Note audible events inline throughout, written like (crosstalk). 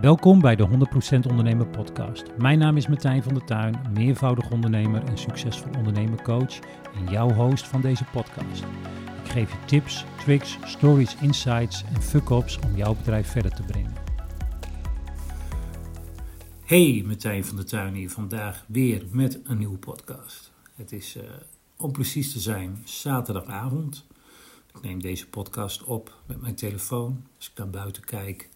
Welkom bij de 100% Ondernemer Podcast. Mijn naam is Martijn van der Tuin, meervoudig ondernemer en succesvol ondernemercoach en jouw host van deze podcast. Ik geef je tips, tricks, stories, insights en fuck-ups om jouw bedrijf verder te brengen. Hey, Martijn van der Tuin hier vandaag weer met een nieuwe podcast. Het is, uh, om precies te zijn, zaterdagavond. Ik neem deze podcast op met mijn telefoon. Als ik naar buiten kijk,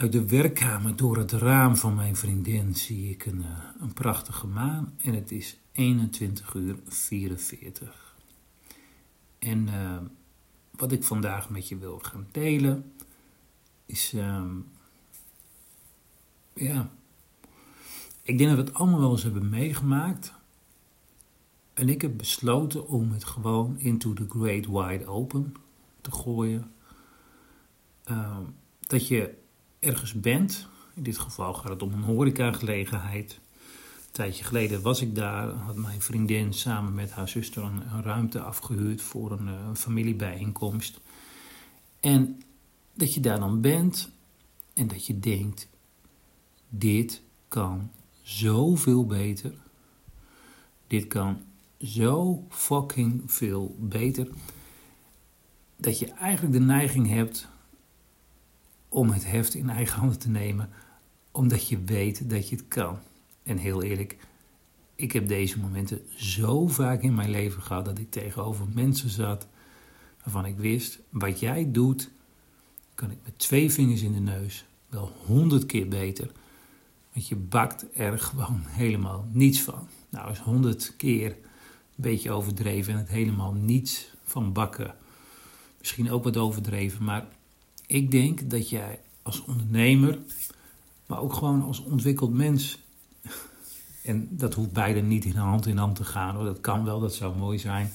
uit de werkkamer door het raam van mijn vriendin zie ik een, uh, een prachtige maan en het is 21 uur 44. En uh, wat ik vandaag met je wil gaan delen is, uh, ja, ik denk dat we het allemaal wel eens hebben meegemaakt. En ik heb besloten om het gewoon into the great wide open te gooien. Ehm, dat je ergens bent. In dit geval gaat het om een horecagelegenheid. Een tijdje geleden was ik daar, had mijn vriendin samen met haar zuster een, ruimte afgehuurd voor een, een familiebijeenkomst. En dat je daar dan bent en dat je denkt, dit kan zoveel beter. Dit kan zo fucking veel beter. Dat je eigenlijk de neiging hebt om het heft in eigen handen te nemen, omdat je weet dat je het kan. En heel eerlijk, ik heb deze momenten zo vaak in mijn leven gehad dat ik tegenover mensen zat waarvan ik wist, wat jij doet, kan ik met twee vingers in de neus wel honderd keer beter. Want je bakt er gewoon helemaal niets van. Nou, is honderd keer een beetje overdreven en het helemaal niets van bakken. Misschien ook wat overdreven, maar ik denk dat jij als ondernemer, maar ook gewoon als ontwikkeld mens, en dat hoeft beide niet in hand in hand te gaan hoor, dat kan wel, dat zou mooi zijn,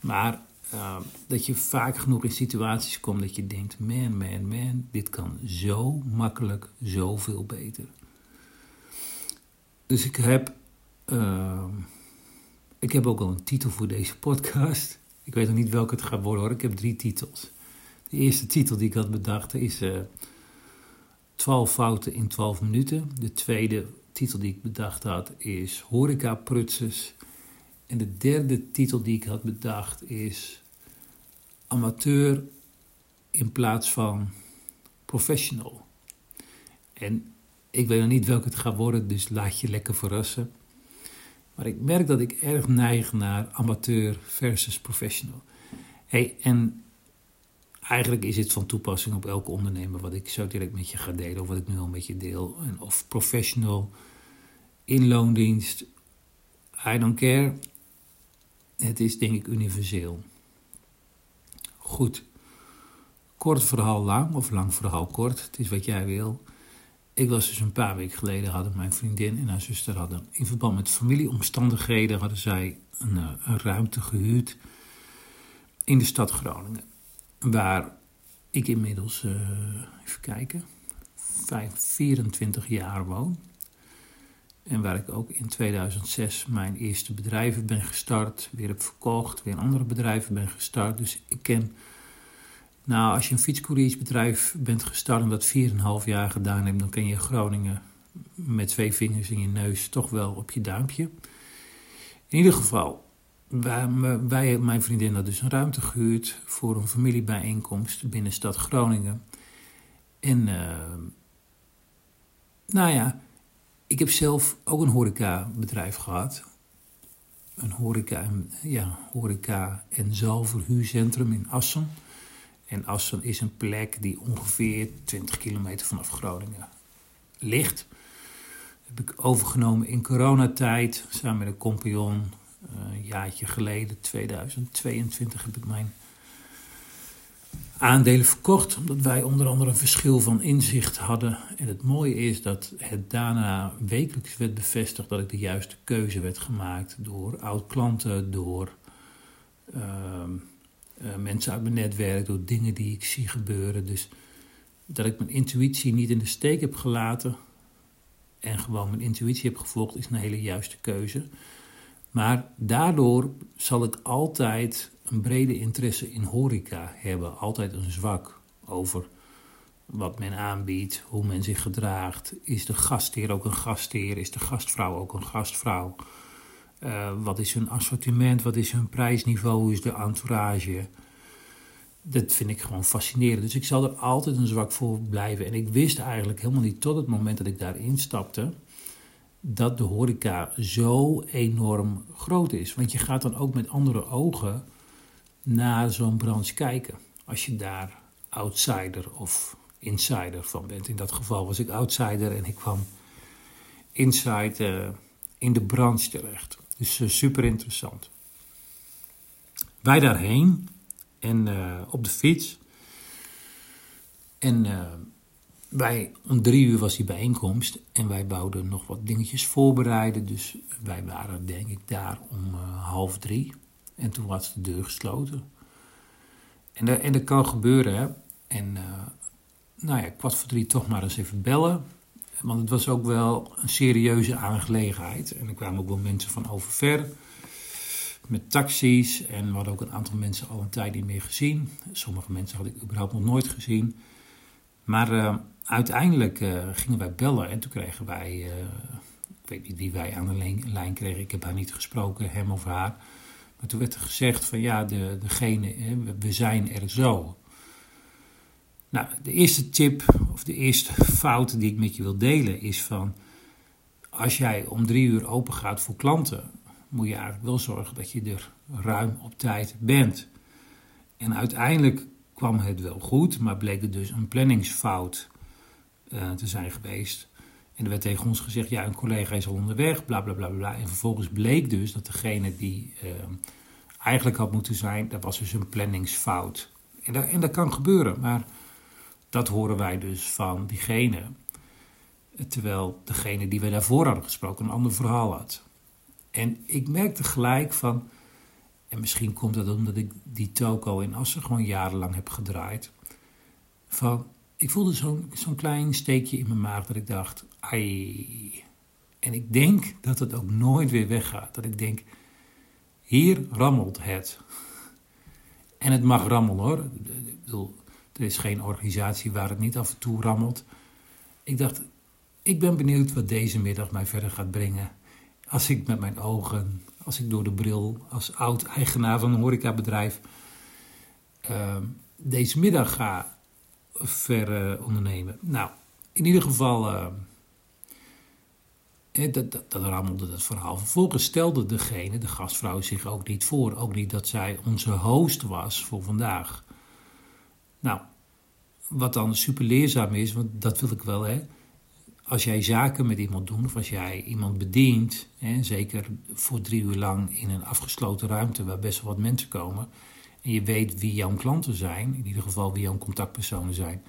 maar uh, dat je vaak genoeg in situaties komt dat je denkt, man, man, man, dit kan zo makkelijk, zoveel beter. Dus ik heb, uh, ik heb ook al een titel voor deze podcast. Ik weet nog niet welke het gaat worden hoor, ik heb drie titels. De eerste titel die ik had bedacht is uh, eh, 12 fouten in 12 minuten. De tweede titel die ik bedacht had is Horeca Prutsers. En de derde titel die ik had bedacht is Amateur in plaats van Professional. En ik weet nog niet welke het gaat worden, dus laat je lekker verrassen. Maar ik merk dat ik erg neig naar amateur versus professional. Hey, en eigenlijk is het van toepassing op elke ondernemer wat ik zo direct met je ga delen, of wat ik nu al met je deel. Of professional, inloondienst, I don't care. Het is denk ik universeel. Goed. Kort verhaal lang, of lang verhaal kort. Het is wat jij wil. Ik was dus een paar weken geleden, hadden mijn vriendin en haar zuster hadden in verband met familieomstandigheden hadden zij een, eh, een ruimte gehuurd in de stad Groningen waar ik inmiddels, uh, even kijken, 24 jaar woon. En waar ik ook in 2006 mijn eerste bedrijven ben gestart, weer heb verkocht, weer andere bedrijven ben gestart. Dus ik ken, nou als je een fietscouriersbedrijf bent gestart en dat 4,5 jaar gedaan hebt, dan ken je Groningen met twee vingers in je neus toch wel op je duimpje. In ieder geval, wij, mijn vriendin had dus een ruimte gehuurd voor een familiebijeenkomst binnen stad Groningen. En uh, nou ja, ik heb zelf ook een horecabedrijf gehad. Een horeca, ja, horeca en zaalverhuurcentrum in Assen. En Assen is een plek die ongeveer 20 kilometer vanaf Groningen ligt. Heb ik overgenomen in coronatijd samen met een compagnon een jaartje geleden, 2022, heb ik mijn aandelen verkocht. Omdat wij onder andere een verschil van inzicht hadden. En het mooie is dat het daarna wekelijks werd bevestigd dat ik de juiste keuze werd gemaakt door oud-klanten, door uh, uh, mensen uit mijn netwerk, door dingen die ik zie gebeuren. Dus dat ik mijn intuïtie niet in de steek heb gelaten en gewoon mijn intuïtie heb gevolgd, is een hele juiste keuze. Maar daardoor zal ik altijd een brede interesse in horeca hebben. Altijd een zwak over wat men aanbiedt, hoe men zich gedraagt. Is de gastheer ook een gastheer? Is de gastvrouw ook een gastvrouw? Uh, wat is hun assortiment? Wat is hun prijsniveau? Is de entourage? Dat vind ik gewoon fascinerend. Dus ik zal er altijd een zwak voor blijven. En ik wist eigenlijk helemaal niet tot het moment dat ik daarin stapte dat de horeca zo enorm groot is. Want je gaat dan ook met andere ogen naar zo'n branche kijken. Als je daar outsider of insider van bent. In dat geval was ik outsider en ik kwam inside uh, in de branche terecht. Dus uh, super interessant. Wij daarheen en uh, op de fiets. En om drie uur was die bijeenkomst en wij bouwden nog wat dingetjes voorbereiden. Dus wij waren denk ik daar om half drie. En toen was de deur gesloten. En, dat, en kan gebeuren, hè. En nou ja, kwart voor drie toch maar eens even bellen. Want het was ook wel een serieuze aangelegenheid. En er kwamen ook wel mensen van overver. Met taxis. En we hadden ook een aantal mensen al een tijd niet meer gezien. Sommige mensen had ik überhaupt nog nooit gezien. Maar uh, uiteindelijk uh, gingen wij bellen. En toen kregen wij. Uh, ik weet niet wie wij aan de lijn kregen. Ik heb haar niet gesproken, hem of haar. Maar toen werd er gezegd van ja, de, degene, we zijn er zo. Nou, de eerste tip of de eerste fout die ik met je wil delen is van als jij om drie uur open gaat voor klanten, moet je eigenlijk wel zorgen dat je er ruim op tijd bent. En uiteindelijk kwam het wel goed, maar bleek er dus een planningsfout uh, te zijn geweest. En er werd tegen ons gezegd, ja, een collega is al onderweg, bla bla bla bla. En vervolgens bleek dus dat degene die uh, eigenlijk had moeten zijn, dat was dus een planningsfout. En dat, en dat kan gebeuren, maar dat horen wij dus van diegene. Terwijl degene die we daarvoor hadden gesproken een ander verhaal had. En ik merkte gelijk van, en misschien komt dat omdat ik die toko in Assen gewoon jarenlang heb gedraaid. Van, ik voelde zo'n zo'n klein steekje in mijn maag dat ik dacht, ai. En ik denk dat het ook nooit weer weggaat. Dat ik denk, hier rammelt het. En het mag rammelen hoor. Ik bedoel, er is geen organisatie waar het niet af en toe rammelt. Ik dacht, ik ben benieuwd wat deze middag mij verder gaat brengen. Als ik met mijn ogen, als ik door de bril, als oud-eigenaar van een horecabedrijf, uh, deze middag ga ver ondernemen. Nou, in ieder geval, uh, dat, dat, dat, rammelde dat verhaal. Vervolgens stelde degene, de gastvrouw, zich ook niet voor. Ook niet dat zij onze host was voor vandaag. Nou, wat dan super leerzaam is, want dat wil ik wel, hè. Als jij zaken met iemand doet, of als jij iemand bedient, hè, zeker voor drie uur lang in een afgesloten ruimte waar best wel wat mensen komen, en je weet wie jouw klanten zijn, in ieder geval wie jouw contactpersonen zijn,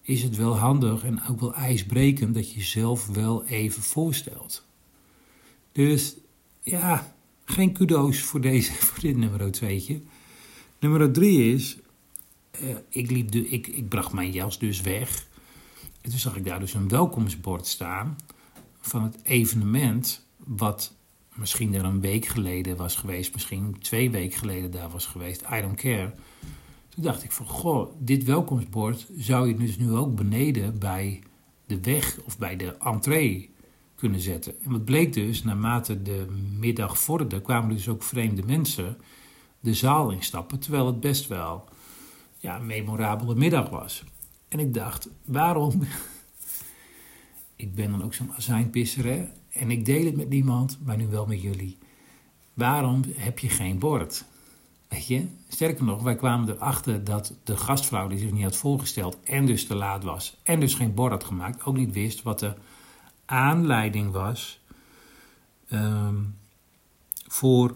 is het wel handig en ook wel ijsbrekend dat je jezelf wel even voorstelt. Dus ja, geen kudo's voor, deze, (laughs) voor dit nummer 2. Nummer 3 is, uh, ik, liep de, ik, ik bracht mijn jas dus weg. En toen zag ik daar dus een welkomstbord staan van het evenement wat misschien er een week geleden was geweest, misschien twee weken geleden daar was geweest, I don't care. Toen dacht ik van, goh, dit welkomstbord zou je dus nu ook beneden bij de weg of bij de entree kunnen zetten. En wat bleek dus, naarmate de middag vorderde, kwamen dus ook vreemde mensen de zaal instappen, terwijl het best wel ja, een memorabele middag was. En ik dacht, waarom? Ik ben dan ook zo'n azijnpisser, hè? En ik deel het met niemand, maar nu wel met jullie. Waarom heb je geen bord? Weet je? Sterker nog, wij kwamen erachter dat de gastvrouw die zich niet had voorgesteld en dus te laat was en dus geen bord had gemaakt, ook niet wist wat de aanleiding was um, voor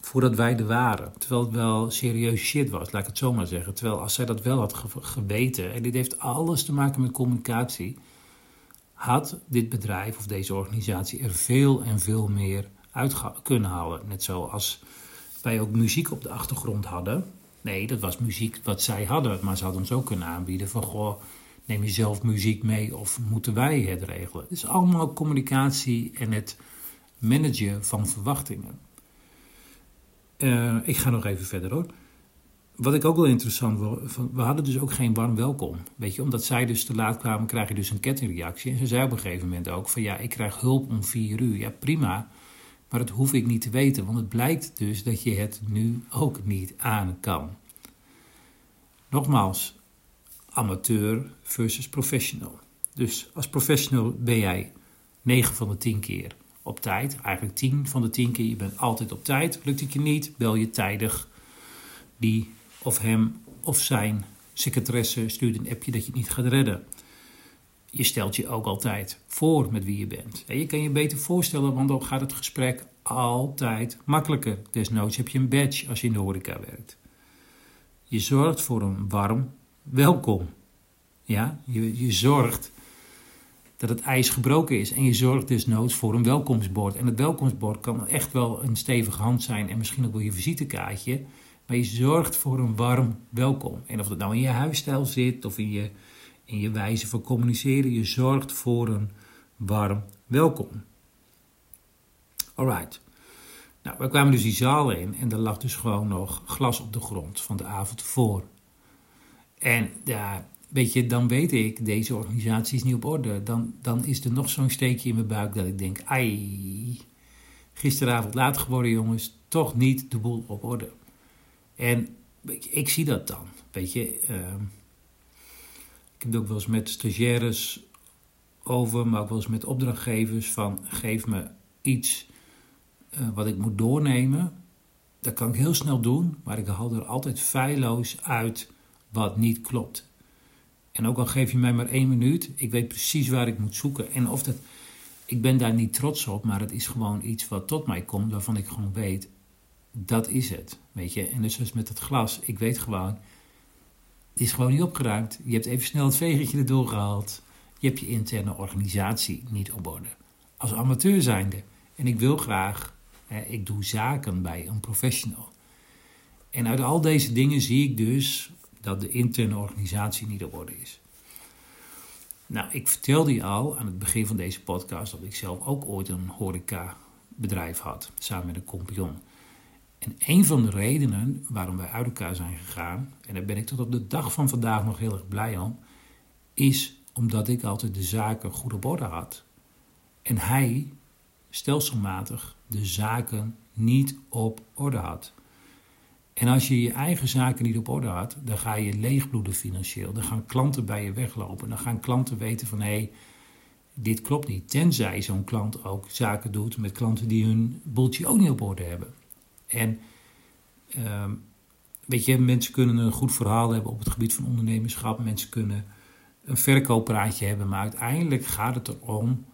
voordat wij er waren. Terwijl het wel serieus shit was, laat ik het zo maar zeggen. Terwijl als zij dat wel had geweten, en dit heeft alles te maken met communicatie, had dit bedrijf of deze organisatie er veel en veel meer uit kunnen halen. Net zoals wij ook muziek op de achtergrond hadden. Nee, dat was muziek wat zij hadden, maar ze hadden ons ook kunnen aanbieden van goh, neem je zelf muziek mee of moeten wij het regelen? Het is allemaal communicatie en het managen van verwachtingen. Uh, ik ga nog even verder hoor. Wat ik ook wel interessant vond, we hadden dus ook geen warm welkom. Weet je, omdat zij dus te laat kwamen, krijg je dus een kettingreactie. En ze zei op een gegeven moment ook van ja, ik krijg hulp om vier uur. Ja, prima. Maar dat hoef ik niet te weten, want het blijkt dus dat je het nu ook niet aan kan. Nogmaals, amateur versus professional. Dus als professional ben jij 9 van de 10 keer op tijd. Eigenlijk 10 van de 10 keer. Je bent altijd op tijd. Lukt het je niet, bel je tijdig die of hem of zijn secretaresse stuurt een appje dat je het niet gaat redden. Je stelt je ook altijd voor met wie je bent. je kan je beter voorstellen, want dan gaat het gesprek altijd makkelijker. Desnoods heb je een badge als je in de horeca werkt. Je zorgt voor een warm welkom. Ja, je, je zorgt dat het ijs gebroken is. En je zorgt desnoods voor een welkomstbord. En het welkomstbord kan echt wel een stevige hand zijn en misschien ook wel je visitekaartje. Maar je zorgt voor een warm welkom. En of dat nou in je huisstijl zit of in je, in je wijze van communiceren, je zorgt voor een warm welkom. Alright. Nou, we kwamen dus die zaal in en er lag dus gewoon nog glas op de grond van de avond ervoor. En ja, weet je, dan weet ik, deze organisatie is niet op orde. Dan, dan is er nog zo'n steekje in mijn buik dat ik denk, ai, gisteravond laat geworden jongens, toch niet de boel op orde. En ik zie dat dan. Weet je, ehm, ik heb het ook wel eens met stagiaires over, maar ook wel eens met opdrachtgevers van geef me iets uh, wat ik moet doornemen. Dat kan ik heel snel doen, maar ik haal er altijd feilloos uit wat niet klopt. En ook al geef je mij maar één minuut, ik weet precies waar ik moet zoeken. En of dat, ik ben daar niet trots op, maar het is gewoon iets wat tot mij komt, waarvan ik gewoon weet, dat is het. Weet je, en dus met het glas, ik weet gewoon, het is gewoon niet opgeruimd. Je hebt even snel het vegertje erdoor gehaald. Je hebt je interne organisatie niet op orde. Als amateur zijnde. En ik wil graag, ik doe zaken bij een professional. En uit al deze dingen zie ik dus dat de interne organisatie niet op orde is. Nou, ik vertelde je al aan het begin van deze podcast dat ik zelf ook ooit een horeca bedrijf had, samen met een compagnon. En een van de redenen waarom wij uit elkaar zijn gegaan, en daar ben ik tot op de dag van vandaag nog heel erg blij om, is omdat ik altijd de zaken goed op orde had. En hij stelselmatig de zaken niet op orde had. En als je je eigen zaken niet op orde had, dan ga je leegbloeden financieel. Dan gaan klanten bij je weglopen. Dan gaan klanten weten van hé, hey, dit klopt niet. Tenzij zo'n klant ook zaken doet met klanten die hun boeltje ook niet op orde hebben. En uh, weet je, mensen kunnen een goed verhaal hebben op het gebied van ondernemerschap. Mensen kunnen een verkooppraatje hebben. Maar uiteindelijk gaat het erom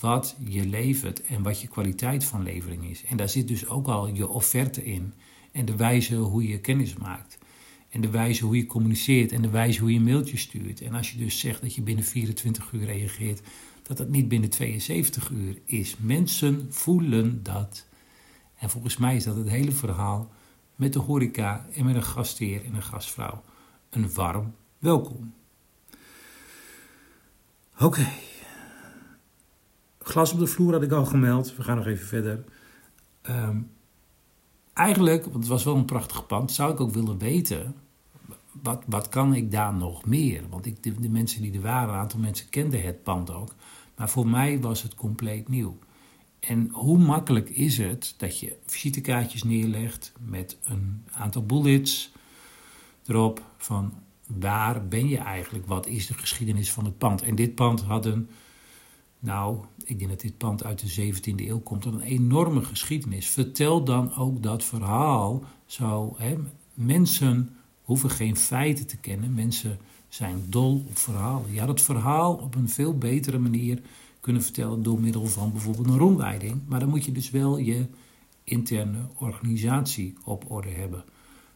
wat je levert en wat je kwaliteit van levering is. En daar zit dus ook al je offerte in. En de wijze hoe je kennis maakt. En de wijze hoe je communiceert. En de wijze hoe je mailtjes stuurt. En als je dus zegt dat je binnen 24 uur reageert, dat dat niet binnen 72 uur is. Mensen voelen dat. En volgens mij is dat het hele verhaal met de horeca en met een gastheer en een gastvrouw. Een warm welkom. Oké. Glas op de vloer had ik al gemeld. We gaan nog even verder. Um, eigenlijk, want het was wel een prachtig pand, zou ik ook willen weten. Wat, wat kan ik daar nog meer? Want ik, de, de mensen die er waren, een aantal mensen kenden het pand ook. Maar voor mij was het compleet nieuw. En hoe makkelijk is het dat je visitekaartjes neerlegt met een aantal bullets erop van waar ben je eigenlijk? Wat is de geschiedenis van het pand? En dit pand had een, nou, ik denk dat dit pand uit de 17e eeuw komt, een enorme geschiedenis. Vertel dan ook dat verhaal zo. Hè, mensen hoeven geen feiten te kennen, mensen zijn dol op verhalen. Je had het verhaal op een veel betere manier kunnen vertellen door middel van bijvoorbeeld een rondleiding. Maar dan moet je dus wel je interne organisatie op orde hebben.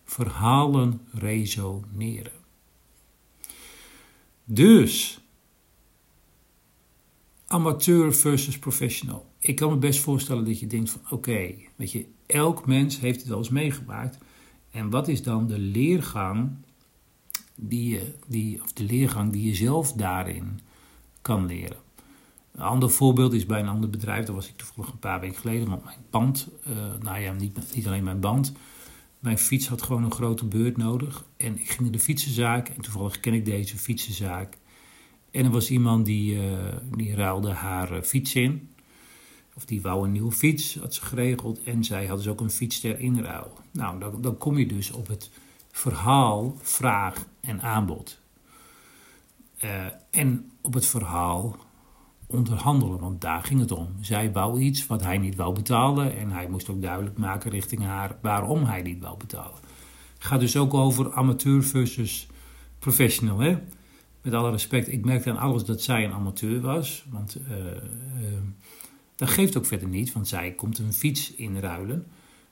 Verhalen resoneren. Dus, amateur versus professional. Ik kan me best voorstellen dat je denkt van oké, weet je, elk mens heeft het wel eens meegemaakt. En wat is dan de leergang die je, die, of de leergang die je zelf daarin kan leren? Een ander voorbeeld is bij een ander bedrijf, daar was ik toevallig een paar weken geleden, want mijn band, uh, nou ja, niet, niet alleen mijn band, Mijn fiets had gewoon een grote beurt nodig. En ik ging naar de fietsenzaak. En toevallig ken ik deze fietsenzaak. En er was iemand die, uh, die ruilde haar uh, fiets in. Of die wou een nieuwe fiets, had ze geregeld. En zij had dus ook een fiets ter inruil. Nou, dan, kom je dus op het verhaal, vraag en aanbod. En op het verhaal onderhandelen, want daar ging het om. Zij wou iets wat hij niet wou betalen en hij moest ook duidelijk maken richting haar waarom hij niet wou betalen. Het gaat dus ook over amateur versus professional. Hè? Met alle respect, ik merkte aan alles dat zij een amateur was, want uh, uh, dat geeft ook verder niet, want zij komt een fiets inruilen.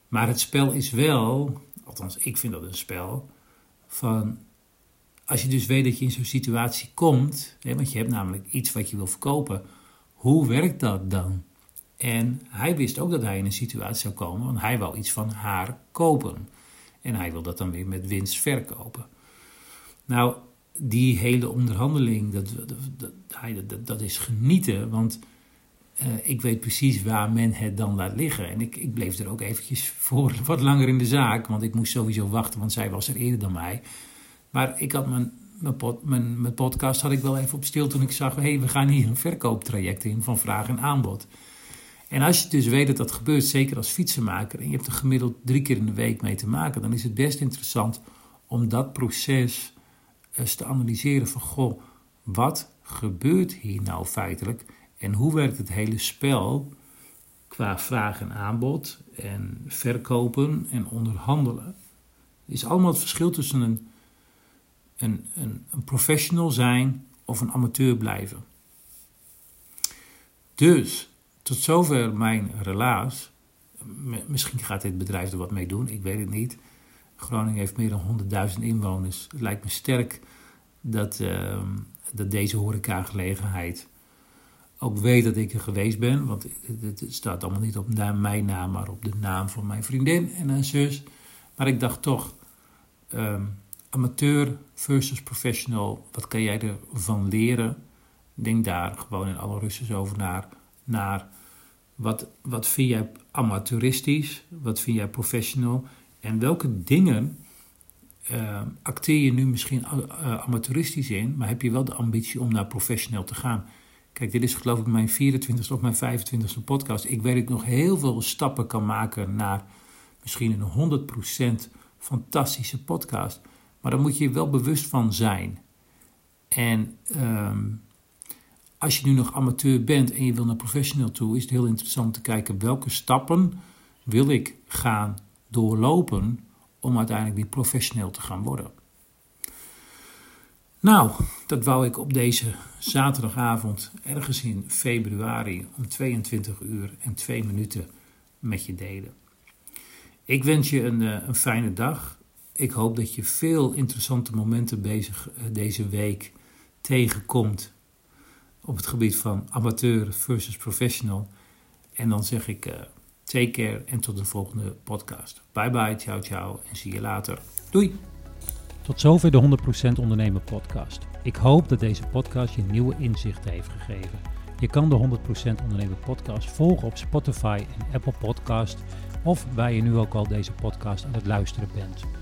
Maar het spel is wel, althans ik vind dat een spel, van als je dus weet dat je in zo'n situatie komt, hè, want je hebt namelijk iets wat je wil verkopen, hoe werkt dat dan? En hij wist ook dat hij in een situatie zou komen, want hij wou iets van haar kopen. En hij wil dat dan weer met winst verkopen. Nou, die hele onderhandeling, dat, dat, dat, is genieten, want uh, ik weet precies waar men het dan laat liggen. En ik, ik bleef er ook eventjes voor (laughs) wat langer in de zaak, want ik moest sowieso wachten, want zij was er eerder dan mij. Maar ik had mijn, mijn, pod, mijn, mijn podcast had ik wel even op stil toen ik zag, hé, hey, we gaan hier een verkooptraject in van vraag en aanbod. En als je dus weet dat dat gebeurt, zeker als fietsenmaker, en je hebt er gemiddeld drie keer in de week mee te maken, dan is het best interessant om dat proces eens te analyseren van, goh, wat gebeurt hier nou feitelijk en hoe werkt het hele spel qua vraag en aanbod en verkopen en onderhandelen? Het is allemaal het verschil tussen een een, een, een professional zijn of een amateur blijven. Dus, tot zover mijn relaas. Misschien gaat dit bedrijf er wat mee doen, ik weet het niet. Groningen heeft meer dan 100.000 inwoners. Het lijkt me sterk dat, uh, dat deze horecagelegenheid ook weet dat ik er geweest ben. Want het, staat allemaal niet op mijn naam, maar op de naam van mijn vriendin en haar zus. Maar ik dacht toch, um, amateur versus professional, wat kan jij ervan leren? Denk daar gewoon in alle rustjes over naar. naar wat, wat vind jij amateuristisch? Wat vind jij professional? En welke dingen uh, acteer je nu misschien uh, amateuristisch in, maar heb je wel de ambitie om naar professioneel te gaan? Kijk, dit is geloof ik mijn 24 of mijn 25ste podcast. Ik weet dat ik nog heel veel stappen kan maken naar misschien een 100% fantastische podcast. Maar daar moet je je wel bewust van zijn. En um, als je nu nog amateur bent en je wil naar professional toe, is het heel interessant te kijken welke stappen wil ik gaan doorlopen om uiteindelijk weer professioneel te gaan worden. Nou, dat wou ik op deze zaterdagavond, ergens in februari, om 22 uur en 2 minuten met je delen. Ik wens je een, eh, een fijne dag ik hoop dat je veel interessante momenten bezig eh, deze week tegenkomt op het gebied van amateur versus professional. En dan zeg ik uh, take care en tot de volgende podcast. Bye bye, ciao ciao en zie je later. Doei! Tot zover de 100% Ondernemen podcast. Ik hoop dat deze podcast je nieuwe inzichten heeft gegeven. Je kan de 100% Ondernemen podcast volgen op Spotify en Apple Podcast of waar je nu ook al deze podcast aan het luisteren bent.